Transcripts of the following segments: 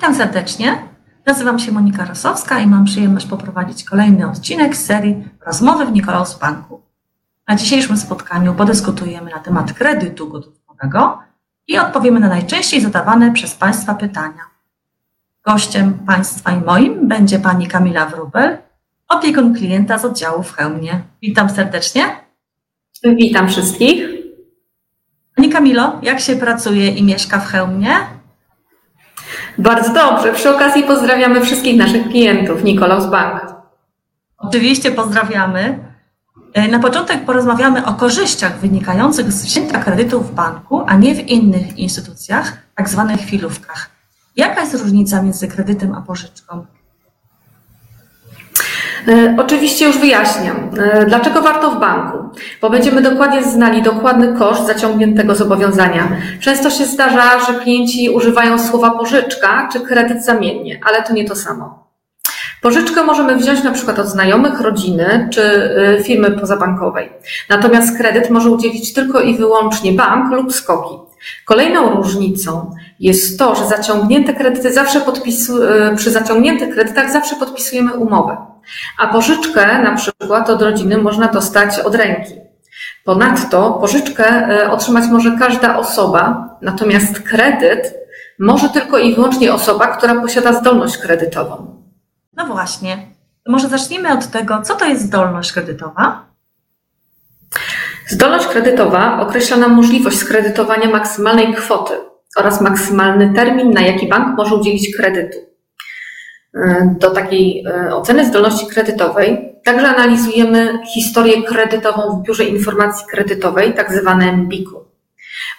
Witam serdecznie. Nazywam się Monika Rosowska i mam przyjemność poprowadzić kolejny odcinek z serii Rozmowy w Nikolaus Banku. Na dzisiejszym spotkaniu podyskutujemy na temat kredytu gotówkowego i odpowiemy na najczęściej zadawane przez Państwa pytania. Gościem Państwa i moim będzie Pani Kamila Wrubel, opiekun klienta z oddziału w Chełmie. Witam serdecznie. Witam wszystkich. Pani Kamilo, jak się pracuje i mieszka w Chełmie? Bardzo dobrze. Przy okazji pozdrawiamy wszystkich naszych klientów Nikolaus Bank. Oczywiście pozdrawiamy. E, Na początek porozmawiamy o korzyściach wynikających z wzięcia kredytu w banku, a nie w innych instytucjach, tak zwanych chwilówkach. Jaka jest różnica między kredytem a pożyczką? E, Oczywiście już wyjaśniam. E, Dlaczego warto w banku? Bo będziemy dokładnie znali dokładny koszt zaciągniętego zobowiązania. Często się zdarza, że klienci używają słowa pożyczka czy kredyt zamiennie, ale to nie to samo. Pożyczkę możemy wziąć na przykład od znajomych, rodziny czy y, firmy pozabankowej. Natomiast kredyt może udzielić tylko i wyłącznie bank lub skoki. Kolejną różnicą jest to, że zaciągnięte kredyty zawsze podpisu, przy zaciągniętych kredytach zawsze podpisujemy umowę, a pożyczkę na przykład od rodziny można dostać od ręki. Ponadto pożyczkę y, otrzymać może każda osoba, natomiast kredyt może tylko i wyłącznie osoba, która posiada zdolność kredytową. No właśnie. Może zacznijmy od tego, co to jest zdolność kredytowa? Zdolność kredytowa określa nam możliwość skredytowania maksymalnej kwoty oraz maksymalny termin, na jaki bank może udzielić kredytu. Do takiej e, oceny zdolności kredytowej także analizujemy historię kredytową w Biurze Informacji Kredytowej, tak zwane BIK-u.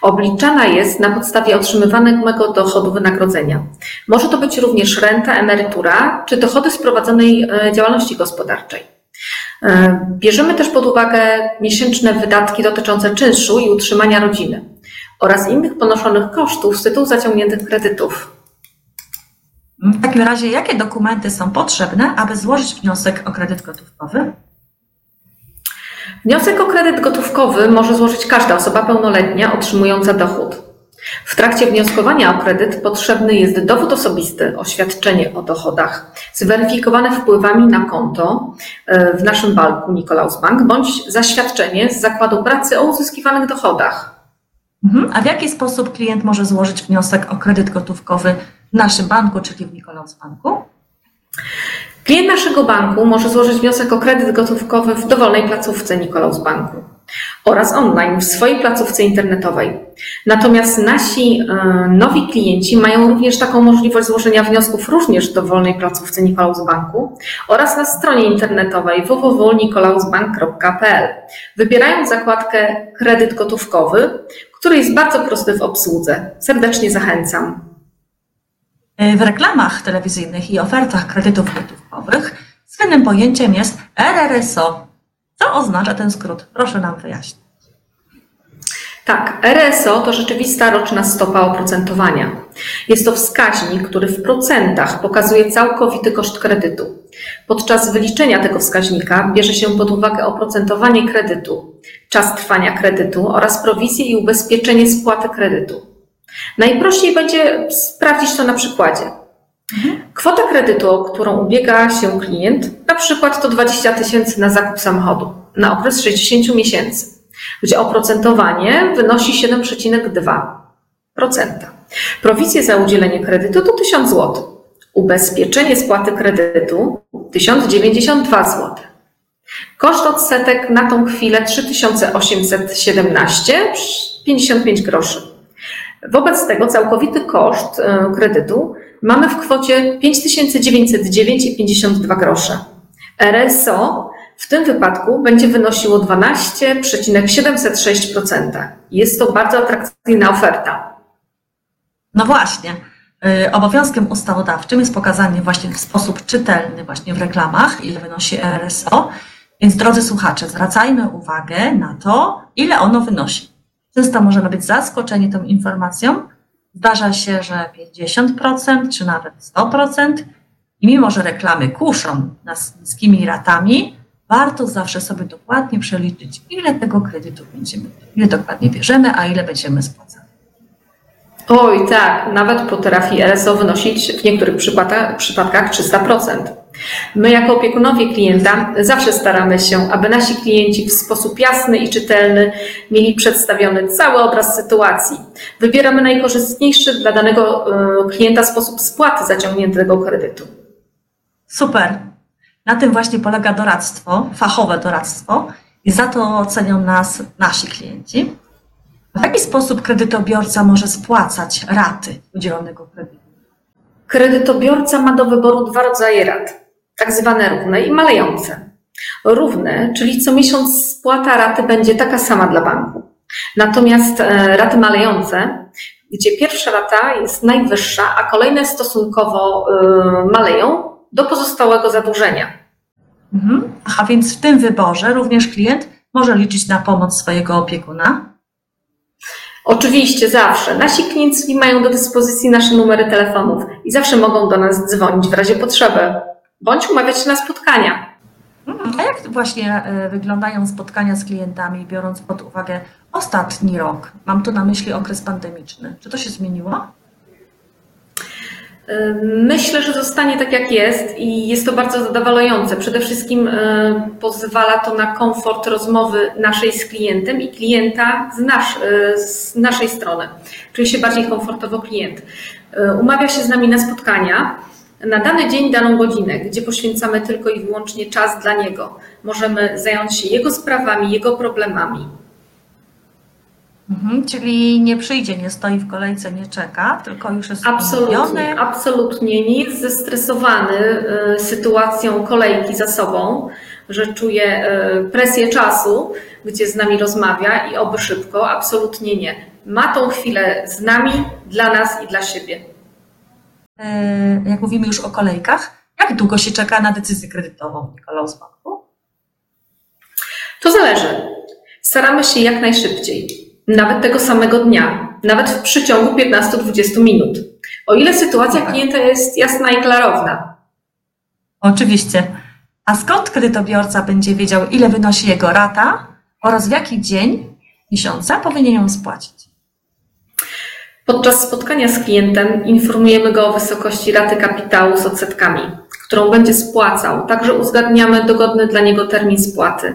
Obliczana jest na podstawie otrzymywanego dochodu wynagrodzenia. Może to być również renta, emerytura czy dochody z prowadzonej e, działalności gospodarczej. E, Bierzemy też pod uwagę miesięczne wydatki dotyczące czynszu i utrzymania rodziny oraz innych ponoszonych kosztów z tytułu zaciągniętych kredytów. W takim razie, jakie dokumenty są potrzebne, aby złożyć wniosek o kredyt gotówkowy? Wniosek o kredyt gotówkowy może złożyć każda osoba pełnoletnia otrzymująca dochód. W trakcie wnioskowania o kredyt potrzebny jest dowód osobisty, oświadczenie o dochodach, zweryfikowane wpływami na konto e, w naszym banku Nikolaus Bank, bądź zaświadczenie z zakładu pracy o uzyskiwanych dochodach. Mhm. A w jaki sposób klient może złożyć wniosek o kredyt gotówkowy w naszym banku, czyli w Nikolaus Banku? Klient naszego banku może złożyć wniosek o kredyt gotówkowy w dowolnej placówce Nikolaus Banku oraz online w swojej placówce internetowej. Natomiast nasi e, nowi klienci mają również taką możliwość złożenia wniosków również w dowolnej placówce Nikolaus Banku oraz na stronie internetowej www.nikolausbank.pl. Wybierając zakładkę kredyt gotówkowy, który jest bardzo prosty w obsłudze. Serdecznie zachęcam. W reklamach telewizyjnych i ofertach kredytów gotówkowych słynnym pojęciem jest RRSO. Co oznacza ten skrót? Proszę nam wyjaśnić. Tak, RSO to rzeczywista roczna stopa oprocentowania. Jest to wskaźnik, który w procentach pokazuje całkowity koszt kredytu. Podczas wyliczenia tego wskaźnika bierze się pod uwagę oprocentowanie kredytu, czas trwania kredytu oraz prowizję i ubezpieczenie spłaty kredytu. Najprościej będzie sprawdzić to na przykładzie. Kwota kredytu, o którą ubiega się klient, na przykład to 20 tysięcy na zakup samochodu na okres 60 miesięcy, gdzie oprocentowanie wynosi 7,2%. Prowizje za udzielenie kredytu to 1000 zł. Ubezpieczenie spłaty kredytu 1092 zł. Koszt odsetek na tą chwilę 3817,55 groszy. Wobec tego całkowity koszt e, kredytu mamy w kwocie 5909,52 grosze. RSO w tym wypadku będzie wynosiło 12,706%. Jest to bardzo atrakcyjna oferta. No właśnie. y, Obowiązkiem ustawodawczym jest pokazanie właśnie w sposób czytelny właśnie w reklamach, ile wynosi RSO. Więc drodzy słuchacze, zwracajmy uwagę na to, ile ono wynosi. Często możemy być zaskoczeni tą informacją. Zdarza się, że 50% czy nawet 100%. I mimo, że reklamy kuszą nas niskimi ratami, warto zawsze sobie dokładnie przeliczyć, ile tego kredytu będziemy, ile dokładnie bierzemy, a ile będziemy spłacać. Oj, tak, nawet potrafi RSO wynosić w niektórych przypadkach, przypadkach 300%. My, jako opiekunowie klienta, zawsze staramy się, aby nasi klienci w sposób jasny i czytelny mieli przedstawiony cały obraz sytuacji. Wybieramy najkorzystniejszy dla danego e, klienta sposób spłaty zaciągniętego kredytu. Super. Na tym właśnie polega doradztwo, fachowe doradztwo i za to cenią nas nasi klienci. W jaki sposób kredytobiorca może spłacać raty udzielonego kredytu? Kredytobiorca ma do wyboru dwa rodzaje rat, tak zwane równe i malejące. Równe, czyli co miesiąc spłata raty będzie taka sama dla banku. Natomiast e, raty malejące, gdzie pierwsza rata jest najwyższa, a kolejne stosunkowo e, maleją do pozostałego zadłużenia. Mhm. A więc w tym wyborze również klient może liczyć na pomoc swojego opiekuna. Oczywiście zawsze. Nasi klienci mają do dyspozycji nasze numery telefonów i zawsze mogą do nas dzwonić w razie potrzeby, bądź umawiać się na spotkania. Mhm. A jak właśnie e, wyglądają spotkania z klientami, biorąc pod uwagę ostatni rok? Mam tu na myśli okres pandemiczny. Czy to się zmieniło? Myślę, że zostanie tak jak jest i jest to bardzo zadowalające. Przede wszystkim e, pozwala to na komfort rozmowy naszej z klientem i klienta z, nasz, e, z naszej strony. Czuje się bardziej komfortowo klient. E, Umawia się z nami na spotkania na dany dzień, daną godzinę, gdzie poświęcamy tylko i wyłącznie czas dla niego. Możemy zająć się jego sprawami, jego problemami. Mhm. Czyli nie przyjdzie, nie stoi w kolejce, nie czeka, tylko już jest Absolutnie, umówiony. absolutnie nie jest zestresowany y, sytuacją kolejki za sobą, że czuje y, presję czasu, gdzie z nami rozmawia i oby szybko. Absolutnie nie. Ma tą chwilę z nami, dla nas i dla siebie. E, Jak mówimy już o kolejkach, jak długo się czeka na decyzję kredytową Nikolaus Banku? To zależy. Staramy się jak najszybciej, nawet tego samego dnia, nawet w przeciągu 15-20 minut. O ile sytuacja klienta jest jasna i klarowna. Oczywiście. A skąd kredytobiorca będzie wiedział, ile wynosi jego rata oraz w jaki dzień miesiąca powinien ją spłacić? Podczas spotkania z klientem informujemy go o wysokości raty kapitału z odsetkami, którą będzie spłacał. Także uzgadniamy dogodny dla niego termin spłaty,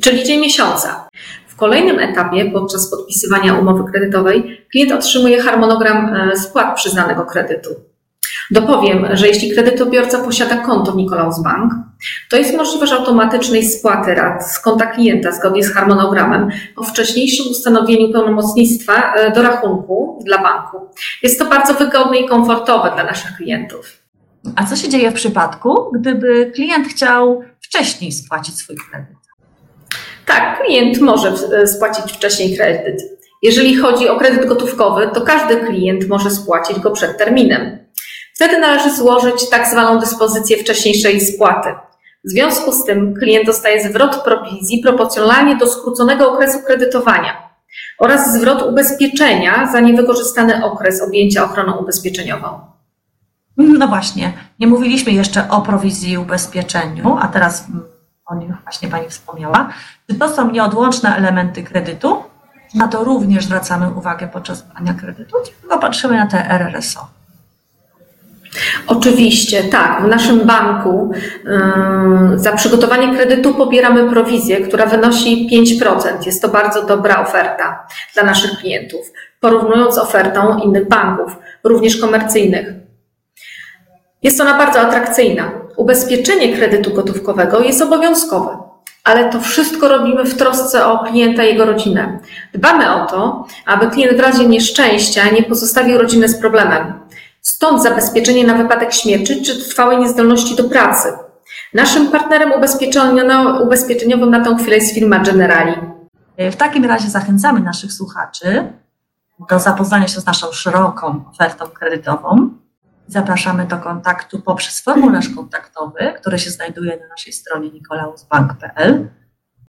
czyli dzień miesiąca. W kolejnym etapie, podczas podpisywania umowy kredytowej, klient otrzymuje harmonogram e, spłat przyznanego kredytu. Dopowiem, że jeśli kredytobiorca posiada konto w Nikolaus Bank, to jest możliwość automatycznej spłaty rat z konta klienta zgodnie z harmonogramem po wcześniejszym ustanowieniu pełnomocnictwa e, do rachunku dla banku. Jest to bardzo wygodne i komfortowe dla naszych klientów. A co się dzieje w przypadku, gdyby klient chciał wcześniej spłacić swój kredyt? Tak, klient może e, spłacić wcześniej kredyt. Jeżeli chodzi o kredyt gotówkowy, to każdy klient może spłacić go przed terminem. Wtedy należy złożyć tak zwaną dyspozycję wcześniejszej spłaty. W związku z tym klient dostaje zwrot prowizji proporcjonalnie do skróconego okresu kredytowania oraz zwrot ubezpieczenia za niewykorzystany okres objęcia ochroną ubezpieczeniową. No właśnie, nie mówiliśmy jeszcze o prowizji i ubezpieczeniu, a teraz o nich właśnie Pani wspomniała. Czy to są nieodłączne elementy kredytu? Na to również zwracamy uwagę podczas brania kredytu, tylko patrzymy na te RRSO. Oczywiście, tak. W naszym banku yy, za przygotowanie kredytu pobieramy prowizję, która wynosi 5%. Jest to bardzo dobra oferta dla naszych klientów, porównując z ofertą innych banków, również komercyjnych. Jest ona bardzo atrakcyjna. Ubezpieczenie kredytu gotówkowego jest obowiązkowe, ale to wszystko robimy w trosce o klienta i jego rodzinę. Dbamy o to, aby klient w razie nieszczęścia nie pozostawił rodziny z problemem. Stąd zabezpieczenie na wypadek śmierci czy trwałej niezdolności do pracy. Naszym partnerem ubezpieczenio- ubezpieczeniowym na tą chwilę jest firma Generali. W takim razie zachęcamy naszych słuchaczy do zapoznania się z naszą szeroką ofertą kredytową. Zapraszamy do kontaktu poprzez formularz kontaktowy, który się znajduje na naszej stronie nikolausbank.pl.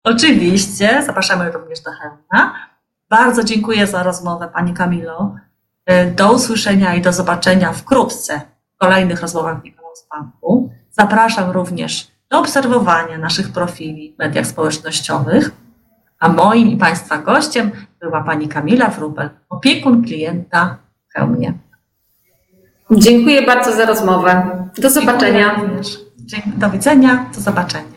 Oczywiście zapraszamy również do Helena. Bardzo dziękuję za rozmowę Pani Kamilo. Do usłyszenia i do zobaczenia wkrótce w kolejnych rozmowach w Nikolaus Banku. Zapraszam również do obserwowania naszych profili w mediach społecznościowych. A moim i Państwa gościem była Pani Kamila Wrubel, opiekun klienta pełnię. Dziękuję bardzo za rozmowę. Do zobaczenia. Do widzenia, do zobaczenia.